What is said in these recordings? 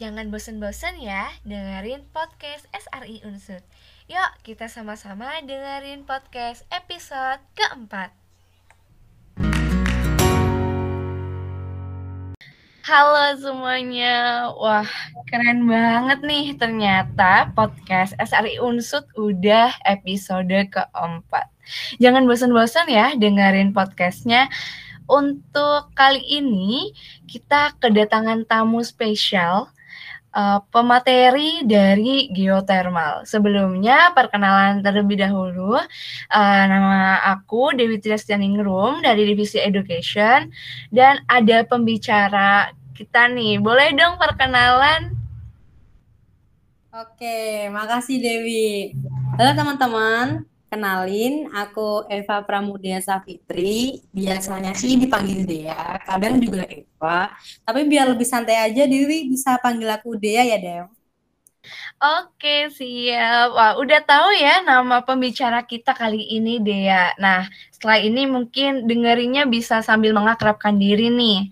Jangan bosan-bosan ya dengerin podcast SRI Unsur. Yuk, kita sama-sama dengerin podcast episode keempat. Halo semuanya, wah keren banget nih ternyata podcast SRI Unsut udah episode keempat. Jangan bosan-bosan ya dengerin podcastnya untuk kali ini kita kedatangan tamu spesial uh, pemateri dari geothermal. Sebelumnya perkenalan terlebih dahulu, uh, nama aku Dewi Tristianingrum dari Divisi Education dan ada pembicara kita nih. Boleh dong perkenalan? Oke, makasih Dewi. Halo teman-teman, Kenalin, aku Eva Pramudia Safitri. Biasanya sih dipanggil Dea, kadang juga Eva. Tapi biar lebih santai aja, Dewi bisa panggil aku Dea ya, Dew. Oke, siap. Wah, udah tahu ya nama pembicara kita kali ini, Dea. Nah, setelah ini mungkin dengerinnya bisa sambil mengakrabkan diri nih.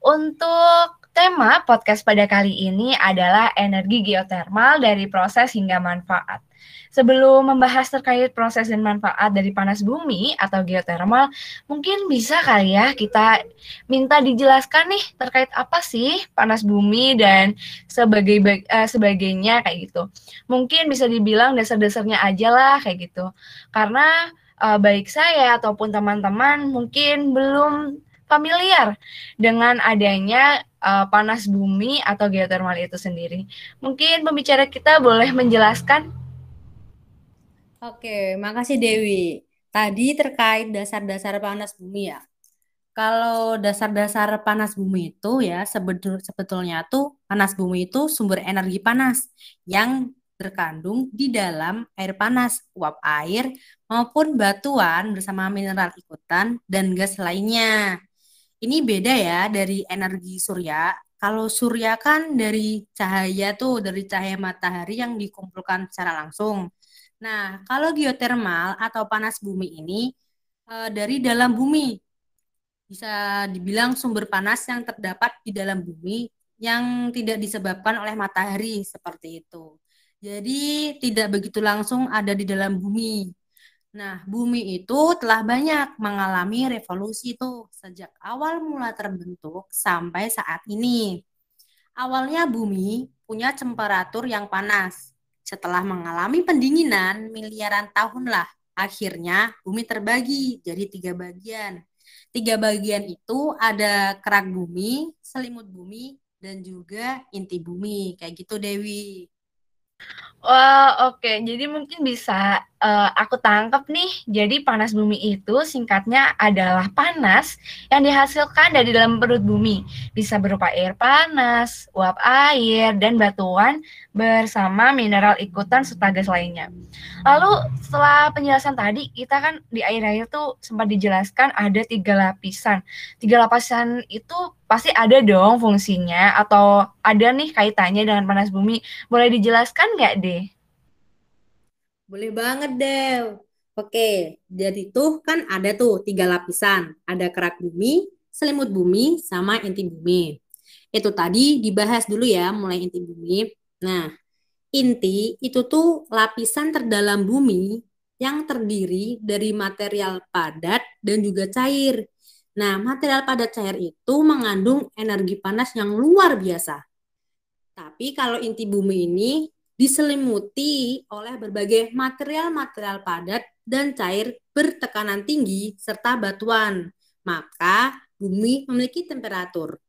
Untuk tema podcast pada kali ini adalah energi geotermal dari proses hingga manfaat. Sebelum membahas terkait proses dan manfaat dari panas bumi atau geothermal, mungkin bisa kali ya kita minta dijelaskan nih terkait apa sih panas bumi dan sebagai uh, sebagainya kayak gitu. Mungkin bisa dibilang dasar-dasarnya aja lah kayak gitu. Karena uh, baik saya ataupun teman-teman mungkin belum familiar dengan adanya uh, panas bumi atau geothermal itu sendiri. Mungkin pembicara kita boleh menjelaskan Oke, makasih Dewi. Tadi terkait dasar-dasar panas bumi ya. Kalau dasar-dasar panas bumi itu ya sebetul, sebetulnya tuh panas bumi itu sumber energi panas yang terkandung di dalam air panas, uap air maupun batuan bersama mineral ikutan dan gas lainnya. Ini beda ya dari energi surya. Kalau surya kan dari cahaya tuh, dari cahaya matahari yang dikumpulkan secara langsung. Nah, kalau geotermal atau panas bumi ini e, dari dalam bumi bisa dibilang sumber panas yang terdapat di dalam bumi yang tidak disebabkan oleh matahari seperti itu. Jadi tidak begitu langsung ada di dalam bumi. Nah, bumi itu telah banyak mengalami revolusi itu sejak awal mula terbentuk sampai saat ini. Awalnya bumi punya temperatur yang panas, setelah mengalami pendinginan miliaran tahun lah, akhirnya bumi terbagi jadi tiga bagian. Tiga bagian itu ada kerak bumi, selimut bumi, dan juga inti bumi. Kayak gitu Dewi. Wah, oke. Jadi mungkin bisa uh, aku tangkap nih. Jadi panas bumi itu singkatnya adalah panas yang dihasilkan dari dalam perut bumi. Bisa berupa air panas, uap air, dan batuan bersama mineral ikutan serta gas lainnya. Lalu setelah penjelasan tadi, kita kan di air-air tuh sempat dijelaskan ada tiga lapisan. Tiga lapisan itu pasti ada dong fungsinya atau ada nih kaitannya dengan panas bumi. Boleh dijelaskan nggak deh? Boleh banget, Dew. Oke, jadi tuh kan ada tuh tiga lapisan. Ada kerak bumi, selimut bumi, sama inti bumi. Itu tadi dibahas dulu ya, mulai inti bumi. Nah, inti itu tuh lapisan terdalam bumi yang terdiri dari material padat dan juga cair. Nah, material padat cair itu mengandung energi panas yang luar biasa. Tapi kalau inti bumi ini diselimuti oleh berbagai material-material padat dan cair bertekanan tinggi serta batuan. Maka bumi memiliki temperatur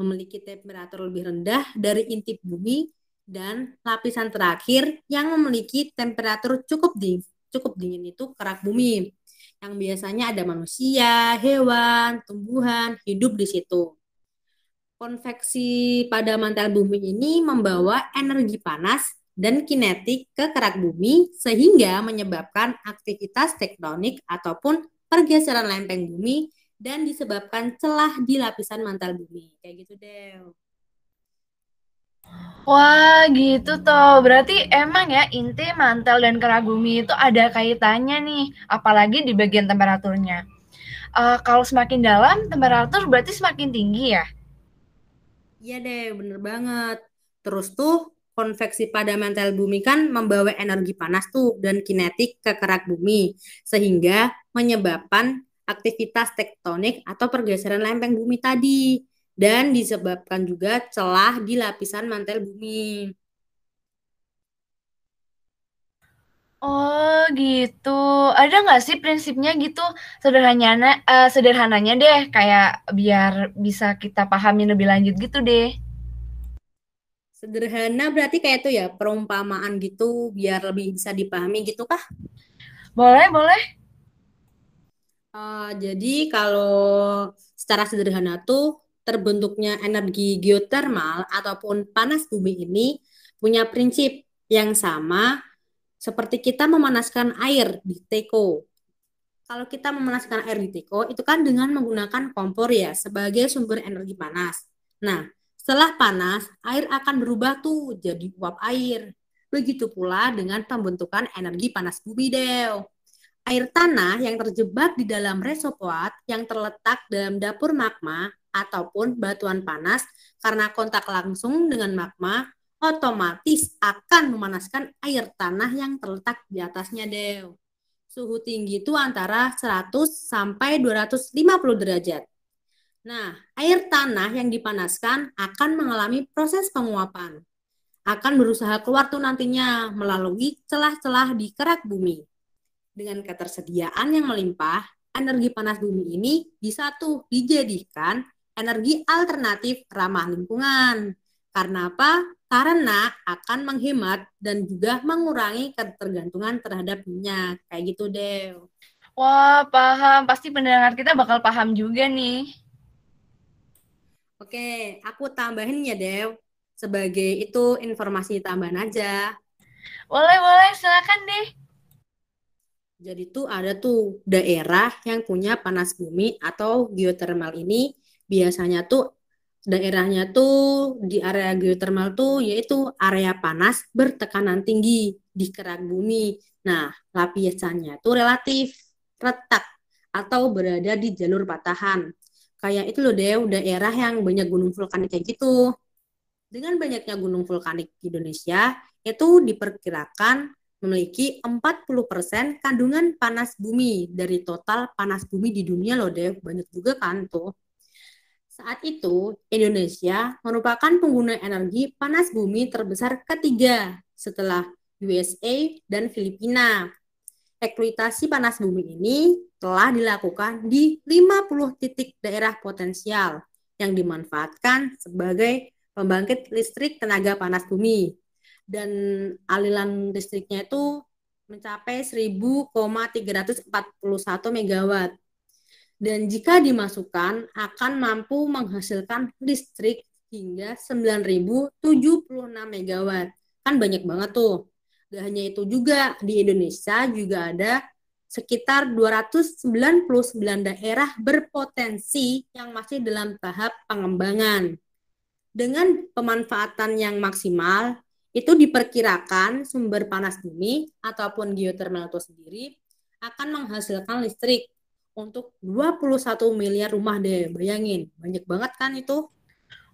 memiliki temperatur lebih rendah dari inti bumi dan lapisan terakhir yang memiliki temperatur cukup dingin cukup dingin itu kerak bumi yang biasanya ada manusia, hewan, tumbuhan hidup di situ. Konveksi pada mantel bumi ini membawa energi panas dan kinetik ke kerak bumi sehingga menyebabkan aktivitas tektonik ataupun pergeseran lempeng bumi dan disebabkan celah di lapisan mantel bumi. Kayak gitu deh. Wah gitu toh, berarti emang ya inti mantel dan kerak bumi itu ada kaitannya nih, apalagi di bagian temperaturnya. uh, kalau semakin dalam temperatur berarti semakin tinggi ya? Iya deh, bener banget. Terus tuh konveksi pada mantel bumi kan membawa energi panas tuh dan kinetik ke kerak bumi sehingga menyebabkan aktivitas tektonik atau pergeseran lempeng bumi tadi dan disebabkan juga celah di lapisan mantel bumi. Oh gitu. Ada nggak sih prinsipnya gitu sederhananya uh, sederhananya deh kayak biar bisa kita pahami lebih lanjut gitu deh. Sederhana berarti kayak itu ya perumpamaan gitu biar lebih bisa dipahami gitu kah? Boleh, boleh. Uh, jadi kalau secara sederhana tuh terbentuknya energi geotermal ataupun panas bumi ini punya prinsip yang sama seperti kita memanaskan air di teko. Kalau kita memanaskan air di teko, itu kan dengan menggunakan kompor ya, sebagai sumber energi panas. Nah, setelah panas, air akan berubah tuh jadi uap air. Begitu pula dengan pembentukan energi panas bumi, Dew. Air tanah yang terjebak di dalam reservoir yang terletak dalam dapur magma ataupun batuan panas karena kontak langsung dengan magma otomatis akan memanaskan air tanah yang terletak di atasnya, Dew. Suhu tinggi itu antara 100 sampai 250 derajat. Nah, air tanah yang dipanaskan akan mengalami proses penguapan. Akan berusaha keluar tuh nantinya melalui celah-celah di kerak bumi. Dengan ketersediaan yang melimpah, energi panas bumi ini bisa tuh dijadikan energi alternatif ramah lingkungan. Karena apa? karena akan menghemat dan juga mengurangi ketergantungan terhadap minyak. Kayak gitu, deh. Wah, paham. Pasti pendengar kita bakal paham juga nih. Oke, aku tambahin ya, Dew. Sebagai itu informasi tambahan aja. Boleh, boleh. Silakan deh. Jadi tuh ada tuh daerah yang punya panas bumi atau geotermal ini biasanya tuh daerahnya tuh di area geotermal tuh yaitu area panas bertekanan tinggi di kerak bumi. Nah, lapisannya tuh relatif retak atau berada di jalur patahan. Kayak itu loh deh, daerah yang banyak gunung vulkanik kayak gitu. Dengan banyaknya gunung vulkanik di Indonesia, itu diperkirakan memiliki 40% kandungan panas bumi dari total panas bumi di dunia loh deh. Banyak juga kan tuh. Saat itu, Indonesia merupakan pengguna energi panas bumi terbesar ketiga setelah USA dan Filipina. Eksploitasi panas bumi ini telah dilakukan di 50 titik daerah potensial yang dimanfaatkan sebagai pembangkit listrik tenaga panas bumi. Dan aliran listriknya itu mencapai 1000,341 megawatt dan jika dimasukkan akan mampu menghasilkan listrik hingga 9.076 MW. Kan banyak banget tuh. Gak hanya itu juga, di Indonesia juga ada sekitar 299 daerah berpotensi yang masih dalam tahap pengembangan. Dengan pemanfaatan yang maksimal, itu diperkirakan sumber panas bumi ataupun geotermal itu sendiri akan menghasilkan listrik untuk 21 miliar rumah deh. Bayangin, banyak banget kan itu?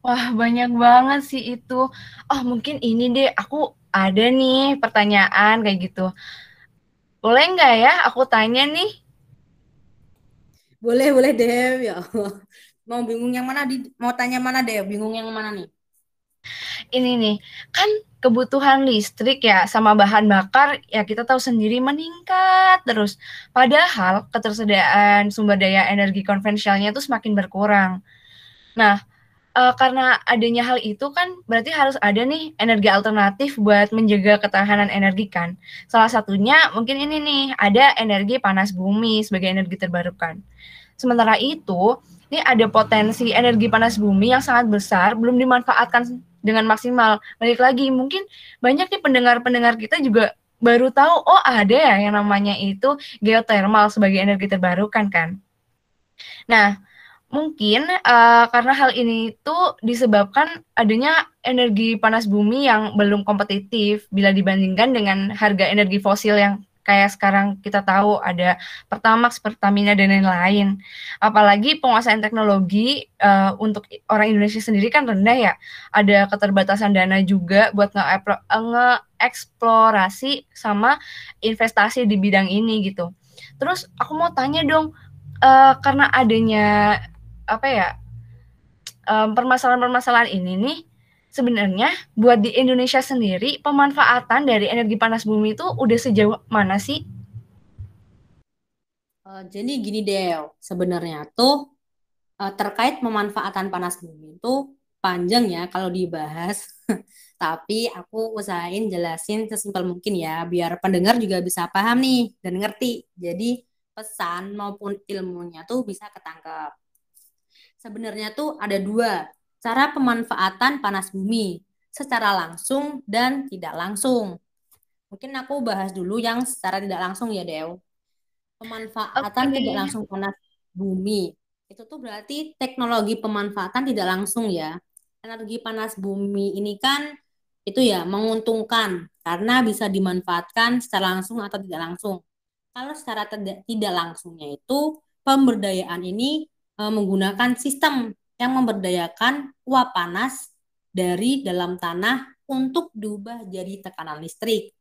Wah, banyak banget sih itu. Oh, mungkin ini deh, aku ada nih pertanyaan kayak gitu. Boleh nggak ya aku tanya nih? Boleh, boleh deh. Ya Allah. Mau bingung yang mana? Di, mau tanya mana deh? Bingung yang mana nih? Ini nih, kan kebutuhan listrik ya sama bahan bakar ya kita tahu sendiri meningkat terus. Padahal ketersediaan sumber daya energi konvensionalnya itu semakin berkurang. Nah, e, karena adanya hal itu kan berarti harus ada nih energi alternatif buat menjaga ketahanan energi kan. Salah satunya mungkin ini nih, ada energi panas bumi sebagai energi terbarukan. Sementara itu, ini ada potensi energi panas bumi yang sangat besar belum dimanfaatkan dengan maksimal. Balik lagi, mungkin banyak nih pendengar-pendengar kita juga baru tahu, oh ada ya yang namanya itu geothermal sebagai energi terbarukan kan. Nah, mungkin uh, karena hal ini itu disebabkan adanya energi panas bumi yang belum kompetitif bila dibandingkan dengan harga energi fosil yang kayak sekarang kita tahu ada Pertamax, Pertamina dan lain-lain. Apalagi penguasaan teknologi uh, untuk orang Indonesia sendiri kan rendah ya. Ada keterbatasan dana juga buat nge-eksplorasi sama investasi di bidang ini gitu. Terus aku mau tanya dong, uh, karena adanya apa ya permasalahan-permasalahan ini nih sebenarnya buat di Indonesia sendiri pemanfaatan dari energi panas bumi itu udah sejauh mana sih? Uh, jadi gini Del, sebenarnya tuh uh, terkait pemanfaatan panas bumi itu panjang ya kalau dibahas. Tapi aku usahain jelasin sesimpel mungkin ya, biar pendengar juga bisa paham nih dan ngerti. Jadi pesan maupun ilmunya tuh bisa ketangkep. Sebenarnya tuh ada dua cara pemanfaatan panas bumi secara langsung dan tidak langsung. Mungkin aku bahas dulu yang secara tidak langsung ya, Dew. Pemanfaatan okay. tidak langsung panas bumi. Itu tuh berarti teknologi pemanfaatan tidak langsung ya. Energi panas bumi ini kan itu ya menguntungkan karena bisa dimanfaatkan secara langsung atau tidak langsung. Kalau secara tidak langsungnya itu pemberdayaan ini e, menggunakan sistem yang memberdayakan uap panas dari dalam tanah untuk diubah jadi tekanan listrik.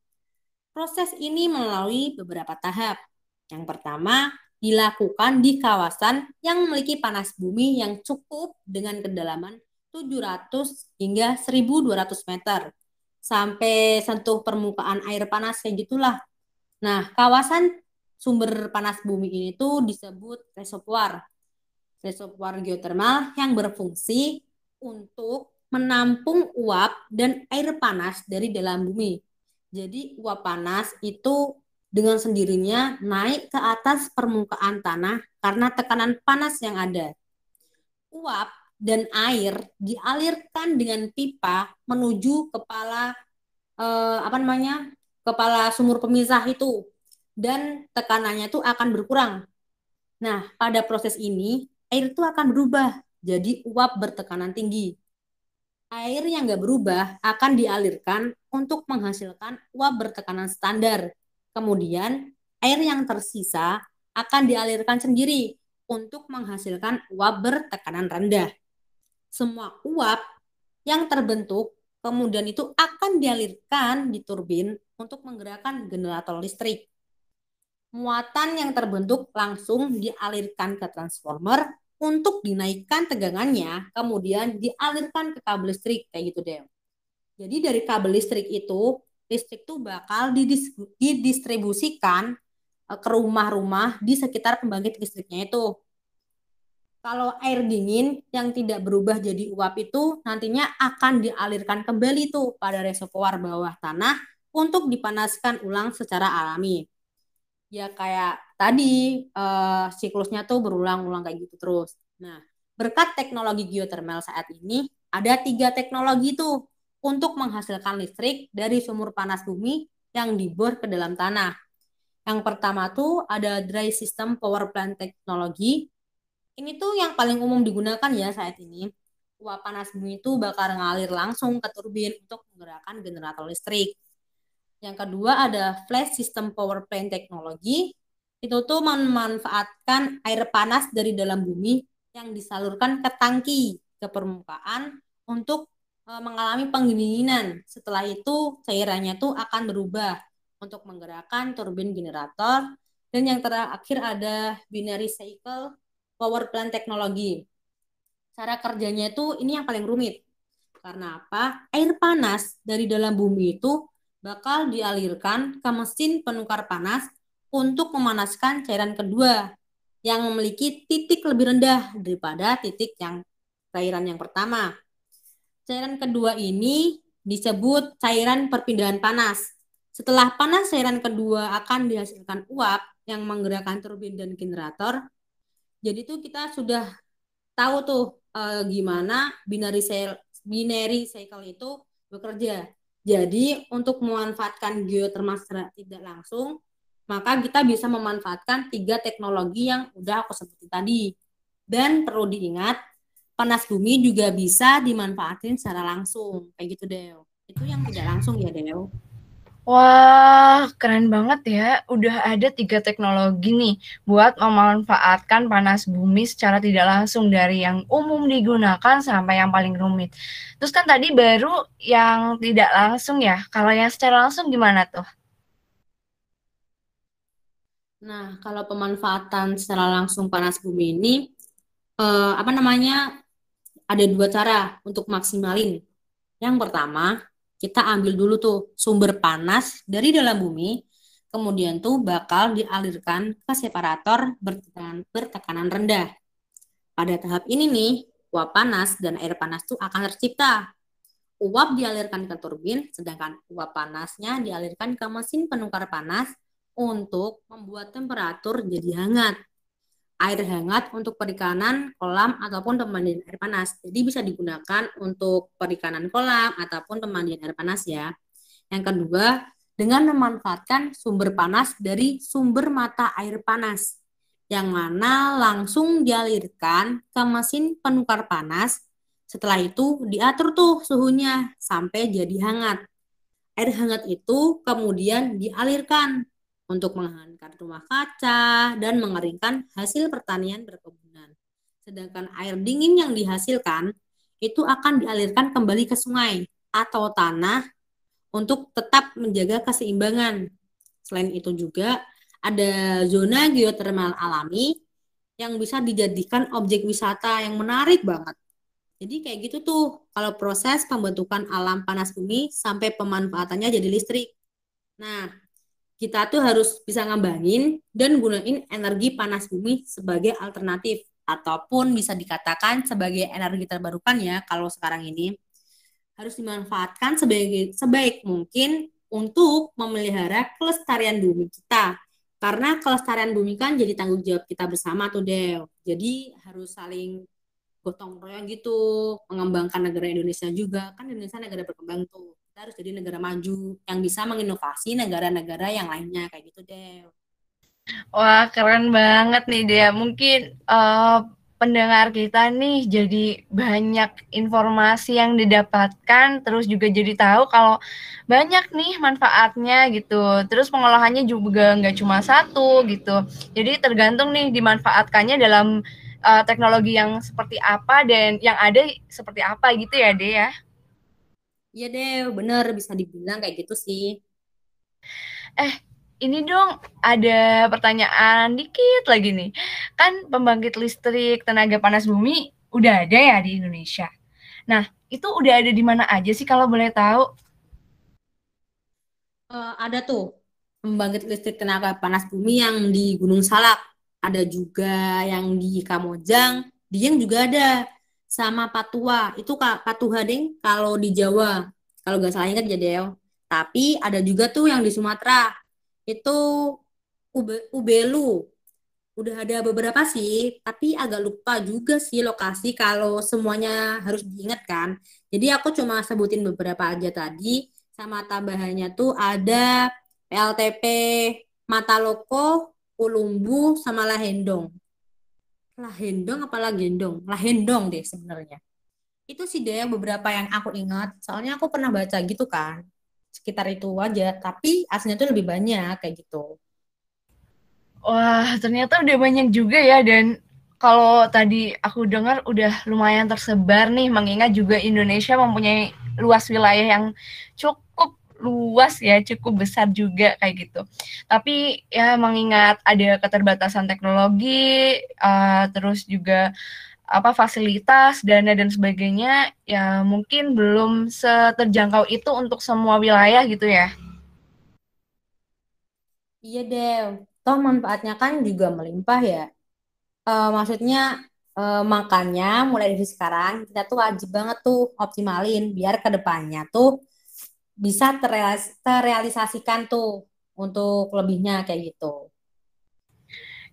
Proses ini melalui beberapa tahap. Yang pertama, dilakukan di kawasan yang memiliki panas bumi yang cukup dengan kedalaman 700 hingga 1200 meter sampai sentuh permukaan air panas kayak gitulah. Nah, kawasan sumber panas bumi ini tuh disebut reservoir reservoir geotermal yang berfungsi untuk menampung uap dan air panas dari dalam bumi. Jadi uap panas itu dengan sendirinya naik ke atas permukaan tanah karena tekanan panas yang ada. Uap dan air dialirkan dengan pipa menuju kepala eh, apa namanya? kepala sumur pemisah itu dan tekanannya itu akan berkurang. Nah, pada proses ini air itu akan berubah jadi uap bertekanan tinggi. Air yang nggak berubah akan dialirkan untuk menghasilkan uap bertekanan standar. Kemudian, air yang tersisa akan dialirkan sendiri untuk menghasilkan uap bertekanan rendah. Semua uap yang terbentuk kemudian itu akan dialirkan di turbin untuk menggerakkan generator listrik muatan yang terbentuk langsung dialirkan ke transformer untuk dinaikkan tegangannya, kemudian dialirkan ke kabel listrik kayak gitu deh. Jadi dari kabel listrik itu, listrik itu bakal didistribusikan eh, ke rumah-rumah di sekitar pembangkit listriknya itu. Kalau air dingin yang tidak berubah jadi uap itu nantinya akan dialirkan kembali tuh pada reservoir bawah tanah untuk dipanaskan ulang secara alami ya kayak tadi uh, siklusnya tuh berulang-ulang kayak gitu terus. Nah, berkat teknologi geothermal saat ini ada tiga teknologi tuh untuk menghasilkan listrik dari sumur panas bumi yang dibor ke dalam tanah. Yang pertama tuh ada dry system power plant teknologi. Ini tuh yang paling umum digunakan ya saat ini. Uap panas bumi itu bakal ngalir langsung ke turbin untuk menggerakkan generator listrik. Yang kedua ada flash system power plant teknologi. Itu tuh memanfaatkan air panas dari dalam bumi yang disalurkan ke tangki ke permukaan untuk e, mengalami pendinginan. Setelah itu cairannya tuh akan berubah untuk menggerakkan turbin generator. Dan yang terakhir ada binary cycle power plant teknologi. Cara kerjanya itu ini yang paling rumit. Karena apa? Air panas dari dalam bumi itu bakal dialirkan ke mesin penukar panas untuk memanaskan cairan kedua yang memiliki titik lebih rendah daripada titik yang cairan yang pertama. Cairan kedua ini disebut cairan perpindahan panas. Setelah panas cairan kedua akan dihasilkan uap yang menggerakkan turbin dan generator. Jadi itu kita sudah tahu tuh e, gimana binary cycle, binary cycle itu bekerja. Jadi untuk memanfaatkan geothermal secara tidak langsung, maka kita bisa memanfaatkan tiga teknologi yang udah aku sebutin tadi. Dan perlu diingat, panas bumi juga bisa dimanfaatin secara langsung. Kayak gitu, Del. Itu yang tidak langsung ya, Del. Wah, keren banget ya. Udah ada tiga teknologi nih buat memanfaatkan panas bumi secara tidak langsung dari yang umum digunakan sampai yang paling rumit. Terus kan tadi baru yang tidak langsung ya. Kalau yang secara langsung gimana tuh? Nah, kalau pemanfaatan secara langsung panas bumi ini, eh, apa namanya, ada dua cara untuk maksimalin. Yang pertama, kita ambil dulu tuh sumber panas dari dalam bumi, kemudian tuh bakal dialirkan ke separator bertekanan, bertekanan rendah. Pada tahap ini nih, uap panas dan air panas tuh akan tercipta. Uap dialirkan ke turbin, sedangkan uap panasnya dialirkan ke mesin penukar panas untuk membuat temperatur jadi hangat. Air hangat untuk perikanan, kolam, ataupun pemandian air panas. Jadi bisa digunakan untuk perikanan kolam ataupun pemandian air panas ya. Yang kedua, dengan memanfaatkan sumber panas dari sumber mata air panas yang mana langsung dialirkan ke mesin penukar panas. Setelah itu diatur tuh suhunya sampai jadi hangat. Air hangat itu kemudian dialirkan untuk menghangatkan rumah kaca dan mengeringkan hasil pertanian berkebunan. Sedangkan air dingin yang dihasilkan itu akan dialirkan kembali ke sungai atau tanah untuk tetap menjaga keseimbangan. Selain itu juga ada zona geotermal alami yang bisa dijadikan objek wisata yang menarik banget. Jadi kayak gitu tuh kalau proses pembentukan alam panas bumi sampai pemanfaatannya jadi listrik. Nah, kita tuh harus bisa ngembangin dan gunain energi panas bumi sebagai alternatif ataupun bisa dikatakan sebagai energi terbarukan ya kalau sekarang ini harus dimanfaatkan sebagai sebaik mungkin untuk memelihara kelestarian bumi kita. Karena kelestarian bumi kan jadi tanggung jawab kita bersama tuh Del. Jadi harus saling gotong royong gitu, mengembangkan negara Indonesia juga. Kan Indonesia negara berkembang tuh kita harus jadi negara maju yang bisa menginovasi negara-negara yang lainnya kayak gitu deh. Wah, keren banget nih dia. Mungkin uh, pendengar kita nih jadi banyak informasi yang didapatkan, terus juga jadi tahu kalau banyak nih manfaatnya gitu. Terus pengolahannya juga nggak cuma satu gitu. Jadi tergantung nih dimanfaatkannya dalam uh, teknologi yang seperti apa dan yang ada seperti apa gitu ya, deh ya. Iya deh, bener bisa dibilang kayak gitu sih. Eh, ini dong ada pertanyaan dikit lagi nih. Kan pembangkit listrik tenaga panas bumi udah ada ya di Indonesia. Nah, itu udah ada di mana aja sih kalau boleh tahu? Uh, ada tuh pembangkit listrik tenaga panas bumi yang di Gunung Salak. Ada juga yang di Kamojang. Dieng juga ada sama Patua. Itu Patuha Deng kalau di Jawa. Kalau nggak salah ingat Del. Tapi ada juga tuh yang di Sumatera. Itu Ube, Ubelu. Udah ada beberapa sih, tapi agak lupa juga sih lokasi kalau semuanya harus diingat kan. Jadi aku cuma sebutin beberapa aja tadi. Sama tambahannya tuh ada PLTP Mataloko, Ulumbu, sama Lahendong. Lahendong apa Lagendong? Lahendong deh sebenarnya. Itu sih deh beberapa yang aku ingat. Soalnya aku pernah baca gitu kan. Sekitar itu aja. Tapi aslinya tuh lebih banyak kayak gitu. Wah, ternyata udah banyak juga ya. Dan kalau tadi aku dengar udah lumayan tersebar nih. Mengingat juga Indonesia mempunyai luas wilayah yang cukup luas ya, cukup besar juga kayak gitu. Tapi ya mengingat ada keterbatasan teknologi, uh, terus juga apa fasilitas, dana dan sebagainya, ya mungkin belum seterjangkau itu untuk semua wilayah gitu ya. Iya deh, toh manfaatnya kan juga melimpah ya. Uh, maksudnya uh, makanya mulai dari sekarang kita tuh wajib banget tuh optimalin biar ke depannya tuh bisa terrealis terrealisasikan tuh untuk lebihnya kayak gitu.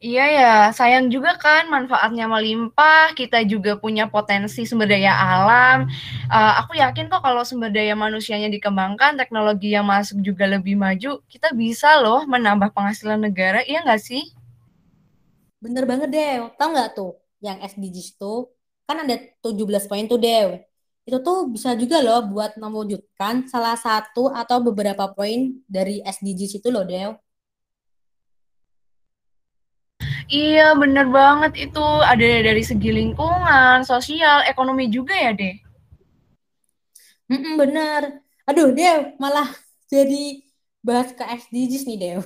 Iya ya, sayang juga kan manfaatnya melimpah, kita juga punya potensi sumber daya alam. Uh, aku yakin kok kalau sumber daya manusianya dikembangkan, teknologi yang masuk juga lebih maju, kita bisa loh menambah penghasilan negara, iya nggak sih? Bener banget deh, tau nggak tuh yang SDGs tuh, kan ada 17 poin tuh deh. Itu tuh bisa juga loh buat mewujudkan salah satu atau beberapa poin dari SDGs itu loh, Dew. Iya, bener banget itu. Ada dari segi lingkungan, sosial, ekonomi juga ya, deh. Mm-mm, bener. Aduh, Dew, malah jadi bahas ke SDGs nih, Dew.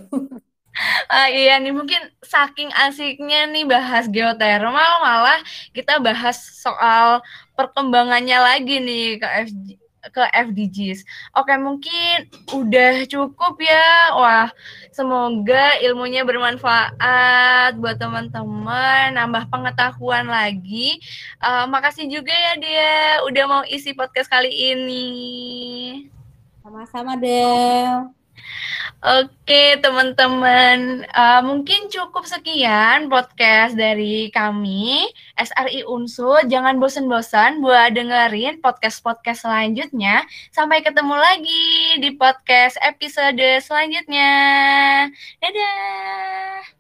Uh, iya nih mungkin saking asiknya nih bahas geothermal malah kita bahas soal perkembangannya lagi nih ke FG, ke FDGs. Oke, mungkin udah cukup ya. Wah, semoga ilmunya bermanfaat buat teman-teman, nambah pengetahuan lagi. Uh, makasih juga ya dia udah mau isi podcast kali ini. Sama-sama, Del. Oke, teman-teman, uh, mungkin cukup sekian podcast dari kami SRI Unsur. Jangan bosan-bosan buat dengerin podcast-podcast selanjutnya. Sampai ketemu lagi di podcast episode selanjutnya. Dadah.